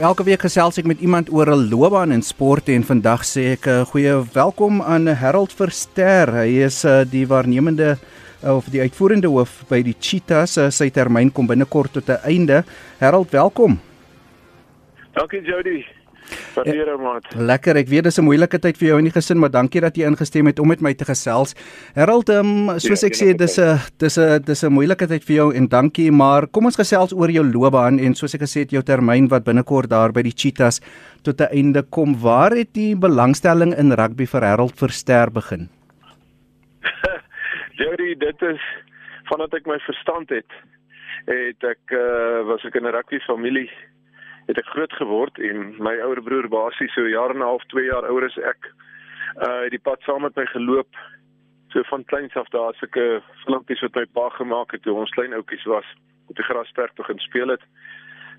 Elke week gesels ek met iemand oor 'n loopbaan in sport en vandag sê ek 'n uh, goeie welkom aan Harold Verster. Hy is uh, die waarnemende uh, of die uitvoerende hoof by die Cheetahs. Sy termyn kom binnekort tot 'n einde. Harold, welkom. Dankie Jody. Waardeer Ja, maat. Lekker. Ek weet dis 'n moeilike tyd vir jou en die gesin, maar dankie dat jy ingestem het om met my te gesels. Harold, um, soos Ja, ek sê, dis 'n dis 'n dis 'n moeilike tyd vir jou en dankie, maar kom ons gesels oor jou loopbaan en soos ek gesê het, jou termyn wat binnekort daar by die Cheetahs tot 'n einde kom. Waar het die belangstelling in rugby vir Harold Verster begin? Jody, dit is vandat ek my verstand het, het ek uh, was ek in 'n rugby familie het ek groot geword en my ouer broer basies so jaar en 'n half, 2 jaar ouer as ek, uh die pad saam met my geloop. So van kleins af daar sulke filmpies wat my pa gemaak het toe ons klein oudjies was op die grasperk begin speel het.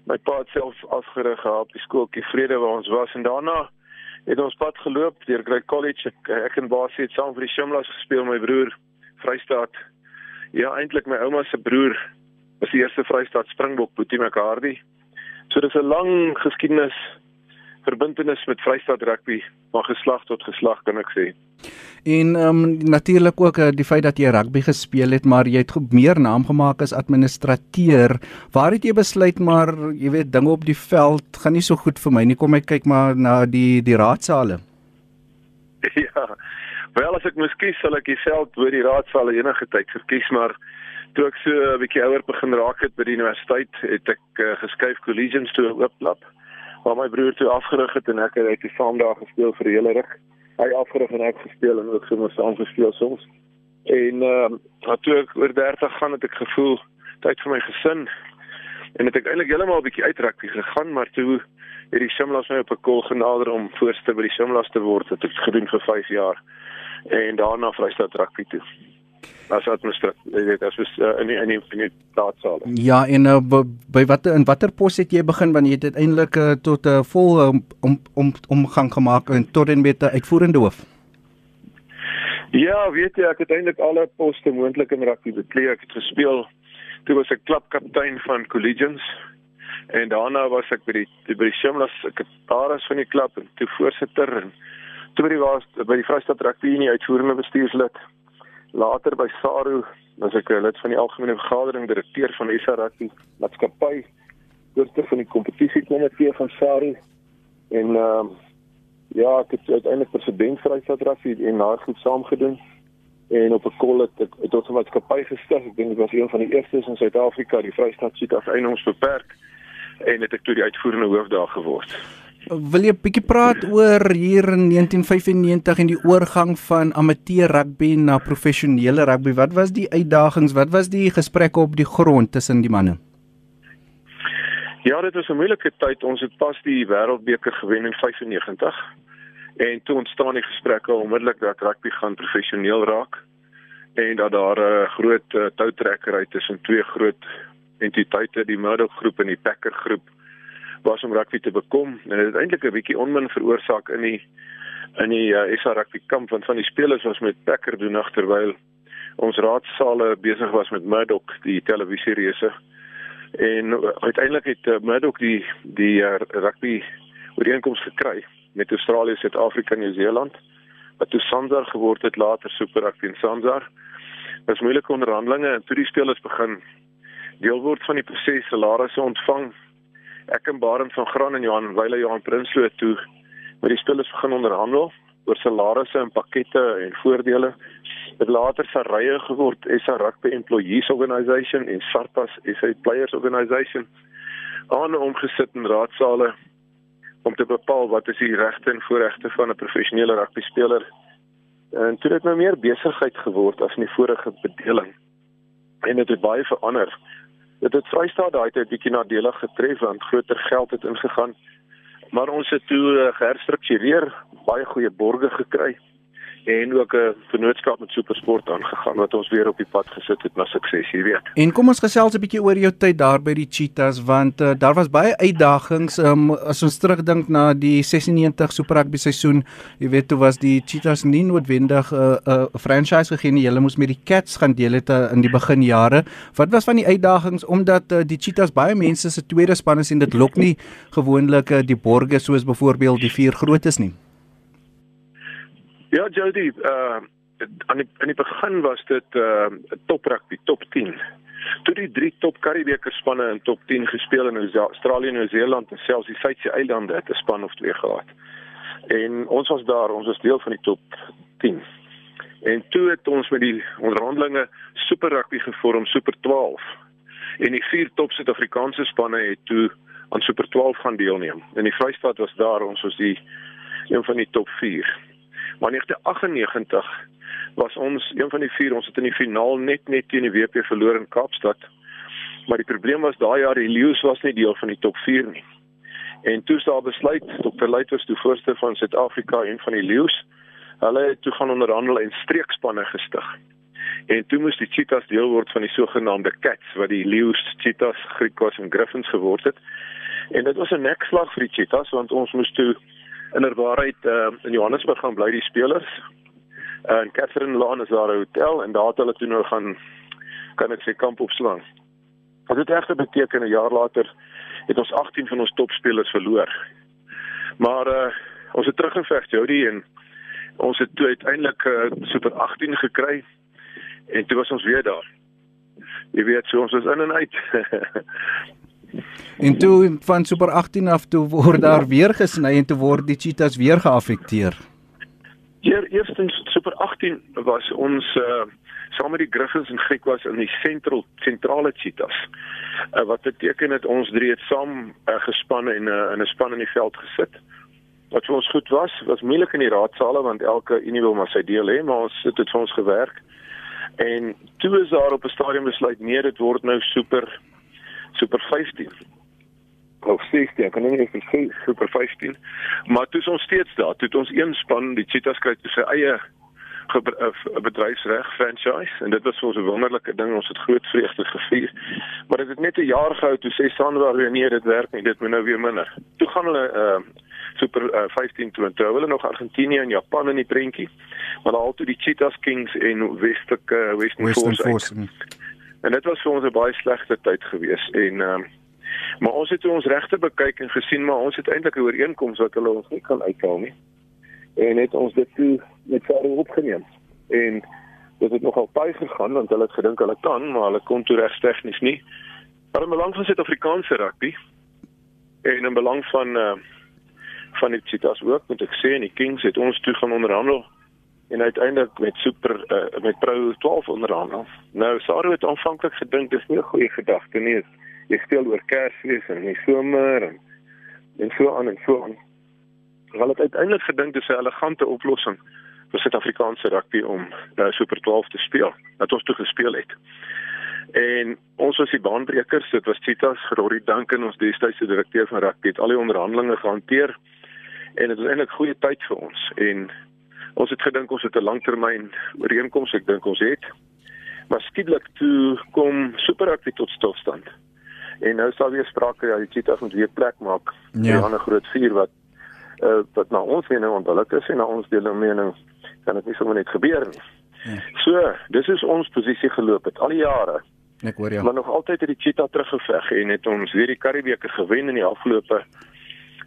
My pa het self afgerig gehad die skooltjie Vrede waar ons was en daarna het ons pad geloop deur Grey College. Ek, ek en Basie het saam vir die Shimlas gespeel, my broer Vrystaat. Ja, eintlik my ouma se broer was die eerste Vrystaat Springbok, Boetie McHardy. So dis 'n lang geskiedenis verbintenis met Vrystaat rugby, maar geslag tot geslag kan ek sê. En ehm um, natuurlik ook uh, die feit dat jy rugby gespeel het, maar jy het goed meer naam gemaak as administrateur. Waar het jy besluit maar jy weet dinge op die veld gaan nie so goed vir my nie. Kom ek kyk maar na die die raadsale. ja. Wel as ek moes kies, sal ek dieselfde oor die raadsaal enige tyd verkies, maar toe ek so 'n bietjie ouer begin raak het by die universiteit, het ek uh, geskuif collegians toe ooplap. Waar my broer toe afgerig het en ek het uit die saam daar gespeel vir die hele rug. Hy afgerig en ek gespeel en ook sommer saam gespeel soms. En ehm uh, toe ek oor 30 gaan het ek gevoel tyd vir my gesin en het ek eintlik heeltemal 'n bietjie uitrak gegaan, maar toe het die Shimlas my op 'n kol genader om voorste by die Shimlas te word. Dit het ek gedoen vir 5 jaar en daarna Vrystaat rugby toe. As administrateur, jy weet, as was uh, in die, in die, in die staatsale. Ja, en uh, by, watter in watter pos het jy begin want jy het uiteindelik uh, tot 'n uh, vol um, om om omgang gemaak en tot en met 'n uitvoerende hoof. Ja, weet jy, ek het eintlik alle poste moontlik in rugby beklee. Ek het gespeel toe was ek klubkaptein van Collegians en daarna was ek by die by die Shimlas sekretaris van die klub en toe voorsitter en toe by die was by die Vrystaat Rugby Unie uitvoerende bestuurslid. Later by SARU was ek 'n lid van die algemene vergadering, direkteur van SA Rugby Maatskappy, voorsitter van die kompetisiekomitee van SARU en ehm uh, ja, ek het uiteindelik president vir Vrystaat Rugby en daar goed saam gedoen en op 'n kol het ek het ons maatskappy gestig. Ek dink dit was een van die eerstes in Suid-Afrika, die Vrystaat Cheetahs eienaarsbeperk en het ek toe die uitvoerende hoof daar geword. Wil jy 'n bietjie praat oor hier in 1995 en die oorgang van amateur rugby na professionele rugby? Wat was die uitdagings? Wat was die gesprekke op die grond tussen die manne? Ja, dit was 'n moeilike tyd. Ons het pas die Wêreldbeker gewen in 95 en toe ontstaan die gesprekke onmiddellik dat rugby gaan professioneel raak en dat daar 'n groot uh, toutrekkery tussen twee groot entiteite, die Murdoch groep en die Packer groep was om rugby te bekom en dit het eintlik 'n bietjie onmin veroorsaak in die in die uh, SA rugby kamp want van die spelers was met Packer doen terwyl ons raadsale besig was met Murdoch die televisiereuse en uiteindelik het uh, Murdoch die die uh, rugby ooreenkoms gekry met Australië, Suid-Afrika en Nieu-Seeland wat toe Sansar geword het later Super Rugby en Sansar. Dit was moeilike onderhandelinge en toe die spelers begin deel word van die proses, salarisse ontvang. Ek en Barend van Graan en Johan Wyle Johan Prinsloo toe met die spelers begin onderhandel oor salarisse en pakkette en voordele. Dit later Sarye geword, SA Rugby Employees Organisation en SARPAS, SA Players Organisation aan omgesit in raadsale om te bepaal wat is die regte en voorregte van 'n professionele rugby speler. En toe het nou meer besigheid geword as in die vorige bedeling. En dit het baie verander. Dit het Vrystaat daai tyd bietjie nadelig getref want groter geld het ingegaan. Maar ons het toe uh, geherstruktureer, baie goeie borge gekry en ook 'n vennootskap met Supersport aangegaan wat ons weer op die pad gesit het na sukses, jy weet. En kom ons gesels 'n bietjie oor jou tyd daar by die Cheetahs want uh, daar was baie uitdagings um, as ons terugdink na die 96 Super Rugby seisoen. Jy weet toe was die Cheetahs nie noodwendig 'n uh, 'n uh, franchise gegee nie. Hulle moes met die Cats gaan deel het uh, in die beginjare. Wat was van die uitdagings omdat uh, die Cheetahs baie mense se tweede span is en dit lok nie gewoonlik uh, die borge soos byvoorbeeld die vier grootes nie. Ja, Jody, uh aan die in die begin was dit uh 'n top rugby, top 10. Toe die drie top Karibeker spanne in top 10 gespeel in Australië, Nieu-Seeland en selfs die Suidse eilande het 'n span of twee gehad. En ons was daar, ons was deel van die top 10. En toe het ons met die onderhandelinge Super Rugby gevorm, Super 12. En die vier top Suid-Afrikaanse spanne het toe aan Super 12 gaan deelneem. En die Vrystaat was daar, ons was die een van die top 4. Maar 1998 was ons een van die vier, ons het in die finaal net net teen die WP verloor in Kaapstad. Maar die probleem was daai jaar die Lions was nie deel van die top 4 nie. En toe sou besluit Dr. Luit was toe voorste van Suid-Afrika en van die Lions. Hulle het toe gaan onderhandel en streekspanne gestig. En toe moes die Cheetahs deel word van die sogenaamde Cats wat die Lions, Cheetahs, Griquas en Griffins geword het. En dit was 'n nekslag vir die Cheetahs want ons moes toe inderwaarheid uh, in Johannesburg gaan bly die spelers. Uh, in Catherine Lane is daar 'n hotel en daar het hulle toe nou gaan kan ek sê kamp opslaan. Wat dit regte beteken 'n jaar later het ons 18 van ons topspelers verloor. Maar uh, ons het teruggeveg Jody en ons het toe uiteindelik uh, super 18 gekry en toe was ons weer daar. Jy weet so ons was in en uit. En toe van Super 18 af toe word daar weer gesny en toe word die cheetahs weer geaffekteer. Ja, eerstens Super 18 was ons uh saam met die Griffins en Griek was in die sentral sentrale cheetahs. Uh, wat beteken dit ons drie het saam uh, gespan en uh, in 'n span in die veld gesit. Wat vir ons goed was, was moeilik in die raadsale want elke unie wil maar sy deel hê, maar ons het dit vir ons gewerk. En toe is daar op 'n stadium besluit nee, dit word nou super super 15 of 16, ek kan nie eens sê super 15. Maar toe is ons steeds daar. Toe het ons een span, die Cheetahs kry sy eie bedryfsreg franchise en dit was vir ons 'n wonderlike ding. Ons het groot vreugde gevier. Maar dit het net 'n jaar gehou toe sê Sandra weer nee, dit werk nie. Dit moet nou weer minder. Toe gaan hulle uh super uh, 15 toe en toe hulle nog Argentinië en Japan in die prentjie. Maar al toe die Cheetahs Kings en Westelike uh, Western, Western Force. Force. En dit was vir ons 'n baie slegte tyd gewees en ehm uh, maar ons het ons regte bekyk en gesien maar ons het eintlik 'n ooreenkoms wat hulle ons nie kan uithaal nie. En het ons dit toe met verder opgeneem. En dit het nogal baie gegaan want hulle het gedink hulle kan, maar hulle kon toe regs tegnies nie. Maar in belang van Suid-Afrikaanse rugby en in belang van uh van die Cheetahs ook, moet ek sê en die Kings het ons toe gaan onderhandel en uiteindelik met super uh, met Pro 12 onderhandel. Nou Saru het aanvanklik gedink dis nie 'n goeie gedagte nie. Jy speel oor Kersfees en die somer en en so aan en so aan. Hulle het uiteindelik gedink dis 'n elegante oplossing vir Suid-Afrikaanse rugby om uh, Super 12 te speel. Dat ons toe gespeel het. En ons was die baanbrekers, dit was Cheetahs, Rory Duncan, ons destydse direkteur van rugby, het al die onderhandelinge gehanteer en dit was eintlik goeie tyd vir ons en ons het gedink ons het 'n langtermyn ooreenkoms, ek dink ons het. Maar skielik toe kom Super Rugby tot stilstand. En nou sal weer sprake ja, die Cheetahs moet weer plek maak ja. vir 'n ander groot vuur wat uh, wat na ons mening onbillik is en na ons deel mening kan dit nie sommer net gebeur nie. Ja. So, dis is ons posisie geloop het al die jare. Ek hoor jou. Maar nog altyd het die Cheetah teruggeveg en het ons weer die Karibeker gewen in die afgelope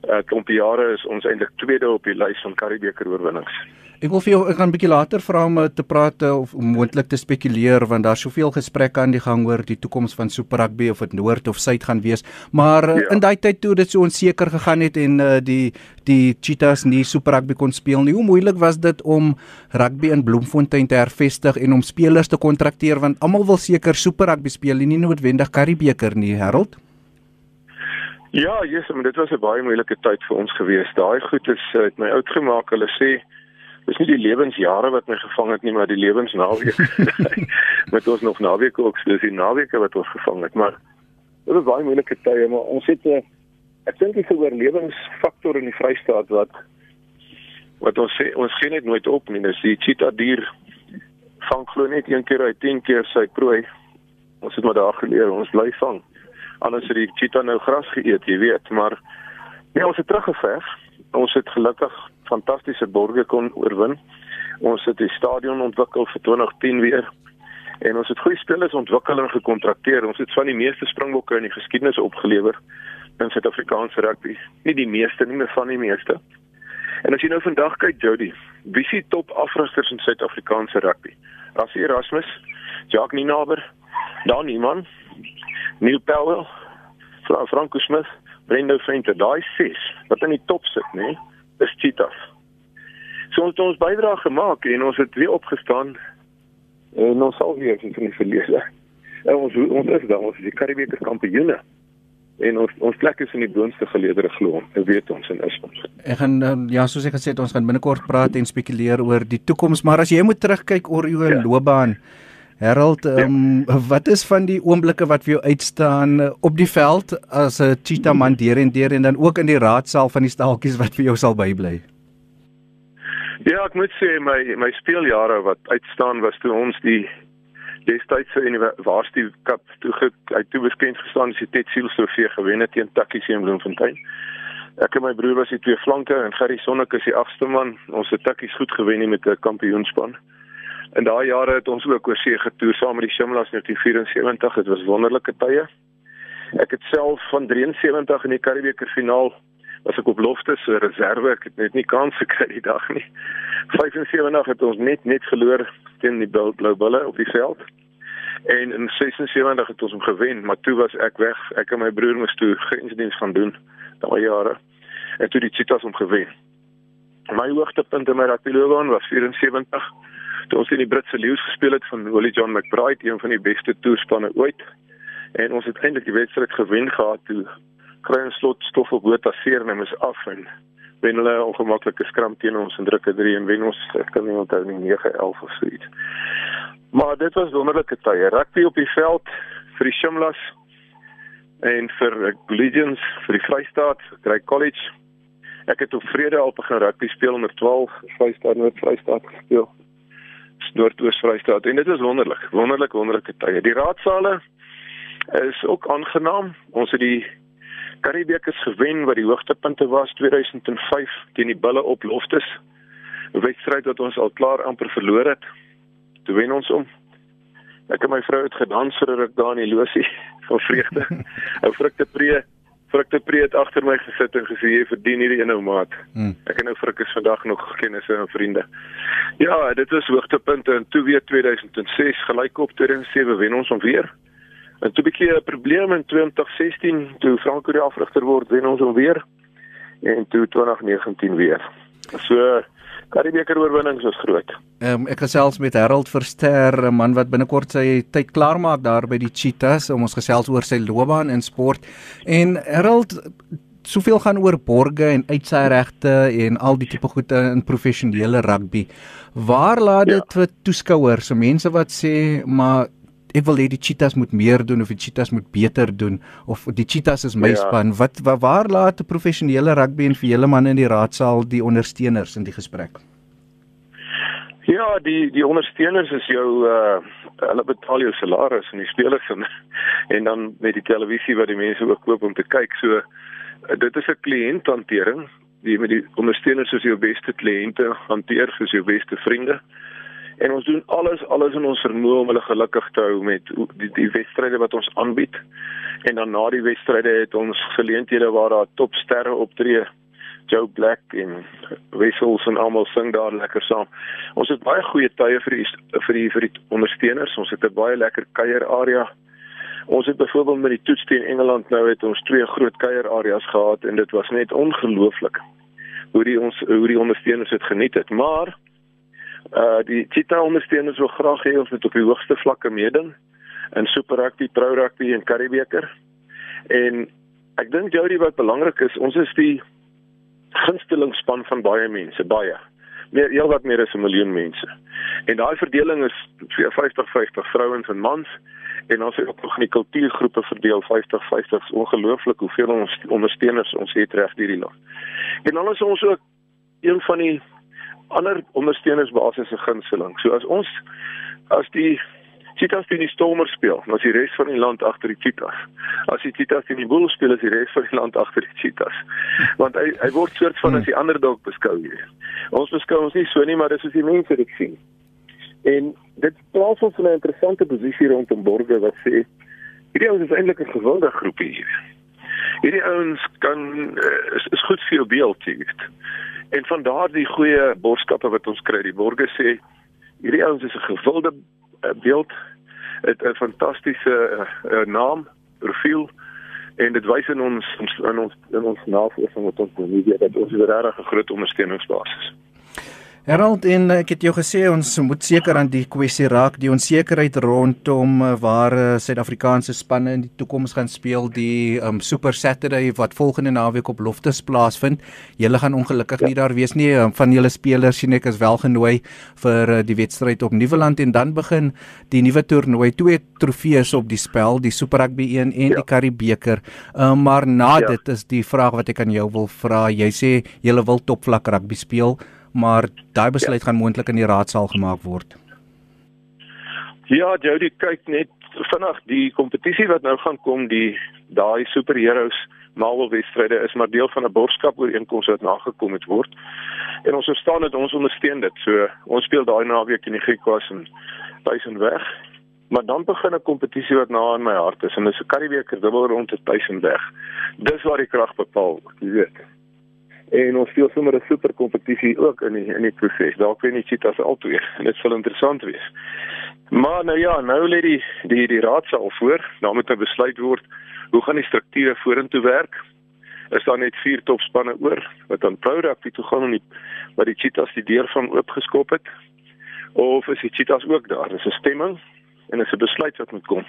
uh, klomp jare is ons eintlik tweede op die lys van Karibeker oorwinnings. Ek wil vir jou ek gaan 'n bietjie later vra om te praat eh, of moontlik te spekuleer want daar's soveel gesprekke aan die gang oor die toekoms van Super Rugby of dit noord of suid gaan wees. Maar eh, ja. in daai tyd toe dit so onseker gegaan het en uh, die die Cheetahs nie Super Rugby kon speel nie, hoe moeilik was dit om rugby in Bloemfontein te hervestig en om spelers te kontrakteer want almal wil seker Super Rugby speel en nie noodwendig Karibeker nie, Harold? Ja, Jesus, maar dit was 'n baie moeilike tyd vir ons gewees. Daai goed is het my oud gemaak. Hulle sê dis nie die lewensjare wat my gevang het nie, maar die lewensnaweek. met ons nog naweek ook, dis die naweke wat ons gevang het, maar dit was baie moeilike tye, maar ons het 'n ek dink die oorlewingsfaktor in die Vrystaat wat wat ons sê ons gee net nooit op nie. Dis die cheetah dier vang glo net een keer uit 10 keer sy prooi. Ons het maar daar geleer ons bly vang. Anders het die cheetah nou gras geëet, jy weet, maar nee, ons het teruggeveg. Ons het gelukkig fantastiese borge kon oorwin. Ons het die stadion ontwikkel vir 2010 weer. En ons het goeie spelers ontwikkel en gekontrakteer. Ons het van die meeste springbokke in die geskiedenis opgelewer in Suid-Afrikaanse rugby. Nie die meeste nie, maar van die meeste. En as jy nou vandag kyk Jody, wie die top afrigters in Suid-Afrikaanse rugby? Rassie Erasmus, Jacques Ninaber, Dan Iman, Neil Powell, Fra Franco Smith, Brendo Venter, daai ses wat in die top sit, nê? Is Cheetahs. So ons het ons bydrae gemaak en ons het weer opgestaan en ons sal weer in die verlede. En ons ons is dan ons is die Karibiese kampioene en ons ons plek is in die boonste geleedere glo ons weet ons en is ons. Ek gaan um, ja soos ek gesê het ons gaan binnekort praat en spekuleer oor die toekoms maar as jy moet terugkyk oor jou ja. loopbaan Harold um, ja. wat is van die oomblikke wat vir jou uitstaan uh, op die veld as 'n cheetah man deur en deur en dan ook in die raadsaal van die staaltjies wat vir jou sal bybly Ja ek moet sê my my speeljare wat uitstaan was toe ons die destydse University Cup toe uit toe beskend gestaan as die Ted Seal Trofee gewen het teen Takkies in Bloemfontein. Ek en my broer was die twee flanke en Gerry Sonnek is die agste man. Ons het Takkies goed gewen met 'n kampioenspan. In daai jare het ons ook oor see getoer saam met die Shimlas 1974. Dit was wonderlike tye. Ek het self van 73 in die Karibeker finaal was ek op lofte so reserve. Ek het net nie kans gekry die dag nie. 75 het ons net net verloor teen die Blue Bulle op die veld. En in 76 het ons hom gewen, maar toe was ek weg. Ek en my broer moes toe grensdiens gaan doen daai jare. En toe die Cheetahs hom gewen. My hoogtepunt in my rugbyloopbaan was 74 toe ons in die Britse Leeu's gespeel het van Willie John McBride, een van die beste toerspanne ooit. En ons het eintlik die wedstryd gewen gehad toe ons slot stof op Botha seer en is af en wen hulle 'n ongemaklike skram teen ons en drukke 3 en wen ons ek kan nie onthou nie 9-11 of so iets. Maar dit was wonderlike tye. Rugby op die veld vir die Shimlas en vir Legions vir die Vrystaat, Grey College. Ek het op Vrede al begin rugby speel onder 12 Vrystaat Noord Vrystaat gespeel. Noordoos Vrystaat en dit is wonderlik, wonderlik wonderlike tye. Die raadsale is ook aangenaam. Ons het die Karibbeekers gewen wat die hoogtepunte was 2005 teen die Bulle op Loftus. 'n Wedstryd wat ons al klaar amper verloor het. Toe wen ons hom. Ek en my vrou het gedans vir 'n ruk daar in die losie van vreugde. Ou vrugte pree, vrugte pree het agter my gesit en gesê jy verdien hierdie een ou maat. Hmm. Ek en nou vrugte is vandag nog kennisse en vriende. Ja, dit was hoogtepunte in toe weer 2006 gelyk op 2007 wen ons hom weer. En toe bietjie 'n probleem in 2016 toe Franco die afrigter word, wen ons hom weer. En toe 2019 weer. So Karibeker oorwinnings was groot. Ehm um, ek gesels met Harold Verster, 'n man wat binnekort sy tyd klaarmaak daar by die Cheetahs om ons gesels oor sy loopbaan in sport. En Harold soveel gaan oor borge en uitsaai regte en al die tipe goede in professionele rugby. Waar laat dit ja. vir toeskouers, so mense wat sê maar ek wil hê die cheetahs moet meer doen of die cheetahs moet beter doen of die cheetahs is my ja. span. Wat waar, waar laat 'n professionele rugby en vir julle manne in die raadsaal die ondersteuners in die gesprek? Ja, die die ondersteuners is jou uh hulle betaal jou salaris en die spelers en en dan met die televisie wat die mense ook koop om te kyk. So uh, dit is 'n kliënthantering. Die met die ondersteuners is jou beste kliënte hanteer soos jou beste vriende en ons doen alles alles in ons vermoë om hulle gelukkig te hou met die die wedstryde wat ons aanbied. En dan na die wedstryde het ons geleenthede waar daar topsterre optree. Joe Black en Wessels en almal sing daar lekker saam. Ons het baie goeie tye vir die vir die vir die ondersteuners. Ons het 'n baie lekker kuier area. Ons het byvoorbeeld met die toets teen Engeland nou het ons twee groot kuier areas gehad en dit was net ongelooflik hoe die ons hoe die ondersteuners dit geniet het. Maar Uh die Cheetah ondersteuners wil graag hê ons moet op die hoogste vlakke meeding in Super Rugby, Pro Rugby en Karibeker. En ek dink Jody wat belangrik is, ons is die gunsteling span van baie mense, baie. Meer heel wat meer as 'n miljoen mense. En daai verdeling is 50-50 vrouens en mans en ons het ook nog in die kultuurgroepe verdeel 50-50. Ongelooflik hoeveel ons ondersteuners ons het reg hierdie land. En dan is ons ook een van die ander ondersteuningsbasis se gunsteling. So as ons as die Cheetahs teen die Stormers speel, dan is die res van die land agter die Cheetahs. As die Cheetahs teen die Bulls speel, is die res van die land agter die Cheetahs. Want hy hy word soort van as die ander dalk beskou hier. Ons beskou ons nie so nie, maar dis hoe die mense dit sien. En dit plaas ons in 'n interessante posisie rondom Borge wat sê hierdie ouens is eintlik 'n gewilde groepie hier. Hierdie ouens kan uh, is, is goed vir jou beeld, weet. En van daardie goeie boodskappe wat ons kry, die Borge sê hierdie ouens is 'n gewilde beeld het 'n fantastiese uh, naam, profiel en dit wys in ons in ons in ons navorsing wat ons doen, dat ons 'n regtig groot ondersteuningsbasis is. Herald en ek het jou gesê ons moet seker aan die kwessie raak die onsekerheid rondom eh, waar eh, Suid-Afrikaanse spanne in die toekoms gaan speel die um, Super Saturday wat volgende naweek op Loftus plaasvind. Julle gaan ongelukkig ja. nie daar wees nie. Van julle spelers sien ek is wel genooi vir uh, die wedstryd op Nieuweland en dan begin die nuwe toernooi. Twee trofees op die spel, die Super Rugby 1 en ja. die Karibebeker. Um, maar na ja. dit is die vraag wat ek aan jou wil vra. Jy sê julle wil topvlak rugby speel maar daai besluit ja. gaan moontlik in die raadsaal gemaak word. Ja, Jody kyk net vinnig die kompetisie wat nou gaan kom, die daai superheroes Marvel wedstryde is maar deel van 'n borgskap ooreenkoms wat nagekom het word. En ons verstaan dit, ons ondersteun dit. So ons speel daai naweek in die Griekwas en duisend weg. Maar dan begin 'n kompetisie wat na in my hart is en dis 'n Karibeker dubbel rond te duisend weg. Dis waar die krag bepaal word, jy weet en ons speel sommer 'n super kompetisie ook in die in die proses. Daar kan nie cheetahs altyd. Dit sal interessant wees. Maar nou ja, nou lê die die die raadsaal voor, nou moet 'n besluit word hoe gaan die strukture vorentoe werk? Is daar net vier topspanne oor wat dan Pro Rugby toe gaan en die wat die cheetahs die deur van oopgeskop het? Of is die cheetahs ook daar? Dis 'n stemming en dis 'n besluit wat moet kom.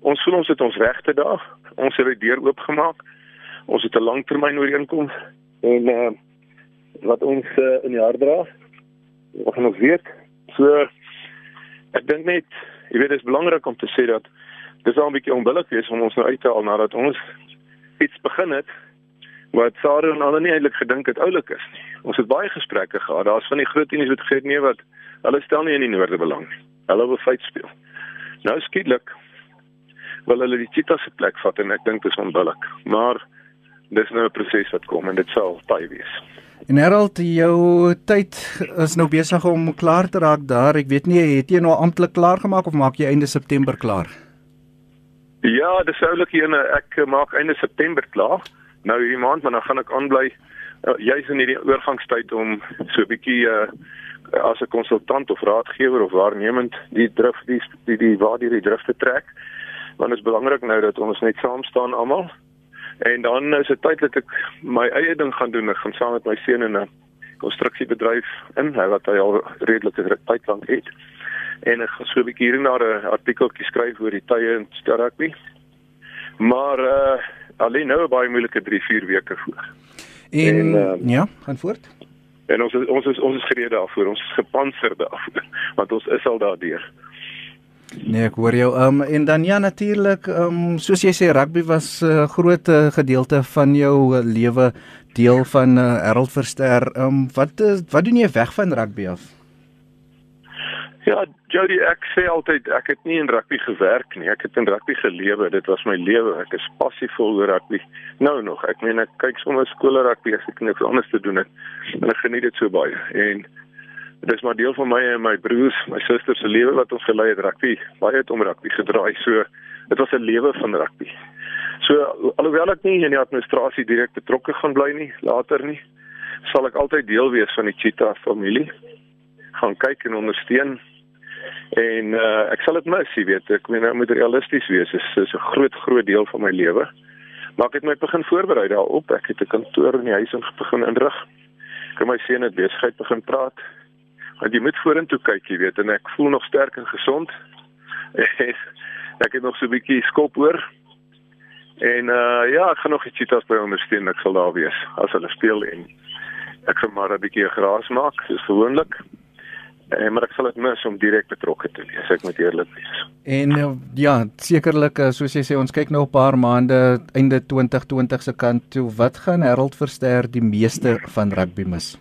Ons voel ons het ons regte daar. Ons het die deur oopgemaak. Ons het 'n langtermyn ooreenkoms en uh, wat ons uh, in die hart dra. Ons gaan nog weet. So ek dink net, jy weet dit is belangrik om te sê dat dis al 'n bietjie onbillik wees om ons nou uit te haal nadat ons iets begin het wat Sarah en hulle nie eintlik gedink het oulik is nie. Ons het baie gesprekke gehad. Daar's van die groot unies wat gesê het nee wat hulle stel nie in die noorde belang nie. Hulle wil feit speel. Nou skielik wil hulle die Cheetahs se plek vat en ek dink dit is onbillik. Maar dis nou 'n proses wat kom en dit sal baie wees. En Herald, jou tyd is nou besig om klaar te raak daar. Ek weet nie, het jy nou amptelik klaar gemaak of maak jy einde September klaar? Ja, dis soulik hier. Ek maak einde September klaar. Nou hierdie maand, maar dan gaan ek aanbly uh, juis in hierdie oorgangstyd om so 'n bietjie uh, as 'n konsultant of raadgewer of waarnemend die drif die die, die waar die, die drif te trek. Want dit is belangrik nou dat ons net saam staan almal En dan is dit tyd dat ek my eie ding gaan doen. Ek gaan saam met my seun in 'n konstruksiebedryf in wat hy al redelike tyd lank het. En ek gaan so 'n bietjie hier na 'n artikeltjie skryf oor die tye in rugby. Maar uh alleen nou baie moeilike 3-4 weke voor. En, en uh, ja, gaan voort. En ons is, ons is ons is gereed daarvoor. Ons is gepantserd daarvoor want ons is al daardeur. Nee, ek hoor jou. Ehm um, en dan ja natuurlik, ehm um, soos jy sê rugby was 'n uh, groot uh, gedeelte van jou uh, lewe, deel van uh, Harold Verster. Ehm um, wat uh, wat doen jy weg van rugby af? Ja, Jody, ek sê altyd ek het nie in rugby gewerk nie. Ek het in rugby gelewe. Dit was my lewe. Ek is passievol oor rugby. Nou nog. Ek meen ek kyk sommer skool rugby as ek niks anders te doen het. En ek geniet dit so baie. En Dit is maar deel van my en my broers, my susters se lewe wat ons gelei het rugby. Baie het om rugby gedraai. So dit was 'n lewe van rugby. So alhoewel ek nie in die administrasie direk betrokke gaan bly nie, later nie, sal ek altyd deel wees van die Cheetah familie. Gaan kyk en ondersteun. En uh ek sal dit mis, jy weet, ek moet nou moet realisties wees. Dit is 'n groot groot deel van my lewe. Maar ek het my begin voorberei daarop. Ek het 'n kantoor in die huis in begin inrig. Ek het my seun het besigheid begin praat want jy moet vorentoe kyk, jy weet, en ek voel nog sterk en gesond. ek het nog so 'n bietjie skop hoor. En uh ja, ek gaan nog die cheetahs by ondersteun, ek sal daar wees as hulle speel en ek gaan maar 'n bietjie gras maak, soos gewoonlik. En maar ek sal dit mis om direk betrokke te wees, ek moet eerlik wees. En uh, ja, sekerlik uh, soos jy sê, ons kyk nou 'n paar maande einde 2020 se kant toe. Wat gaan Harold Verster die meeste van rugby mis?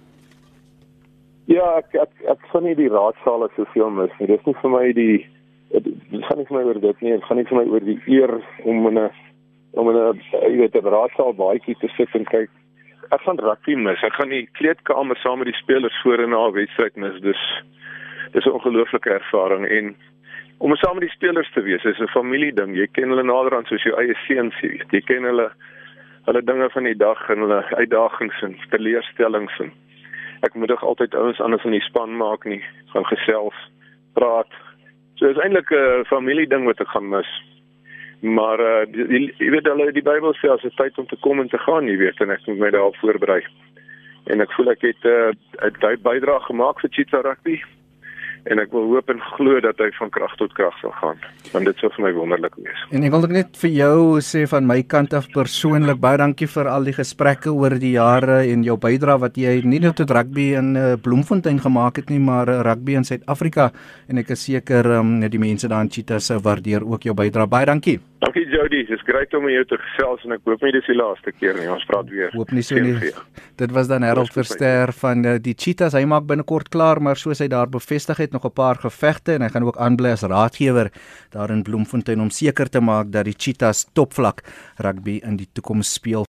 Ja, ek ek ek van nie die raadsale soveel mis nie. Dis nie vir my die dit gaan nie vir my oor dit nie. Dit gaan nie vir my oor die eer om in 'n om in 'n jy weet 'n raadsaal baadjie te sit en kyk. Ek gaan rugby mis. Ek gaan die kleedkamer saam met die spelers voor en na 'n wedstryd mis. Dis dis 'n ongelooflike ervaring en om saam met die spelers te wees is 'n familie ding. Jy ken hulle nader aan soos jou eie seuns, jy weet. Jy ken hulle hulle dinge van die dag en hulle uitdagings en teleurstellings en ek moedig altyd ouens anders in die span maak nie, gaan gesels, praat. So is eintlik 'n familie ding wat ek gaan mis. Maar uh jy weet hulle die Bybel sê as dit tyd om te kom en te gaan, jy weet, en ek moet my daarop voorberei. En ek voel ek het 'n uh, bydrae gemaak vir Cheetah Rugby en ek wil hoop en glo dat hy van krag tot krag sal gaan want dit sou vir my wonderlik wees. En ek wil net vir jou sê van my kant af persoonlik baie dankie vir al die gesprekke oor die jare en jou bydrae wat jy nie net tot rugby in uh, Bloemfontein gemaak het nie maar uh, rugby in Suid-Afrika en ek is seker um, die mense daar in Cheetah sou waardeer ook jou bydrae. Baie dankie. Dankie Jody, dis grait om jou te gesels en ek hoop nie dis die laaste keer nie. Ons praat weer. Hoop nie so nie. Dit was dan Harold Verster van uh, die Cheetahs. Hy maak binnekort klaar, maar soos hy daar bevestig het, nog 'n paar gevegte en hy gaan ook aanbly as raadgewer daar in Bloemfontein om seker te maak dat die Cheetahs topvlak rugby in die toekoms speel.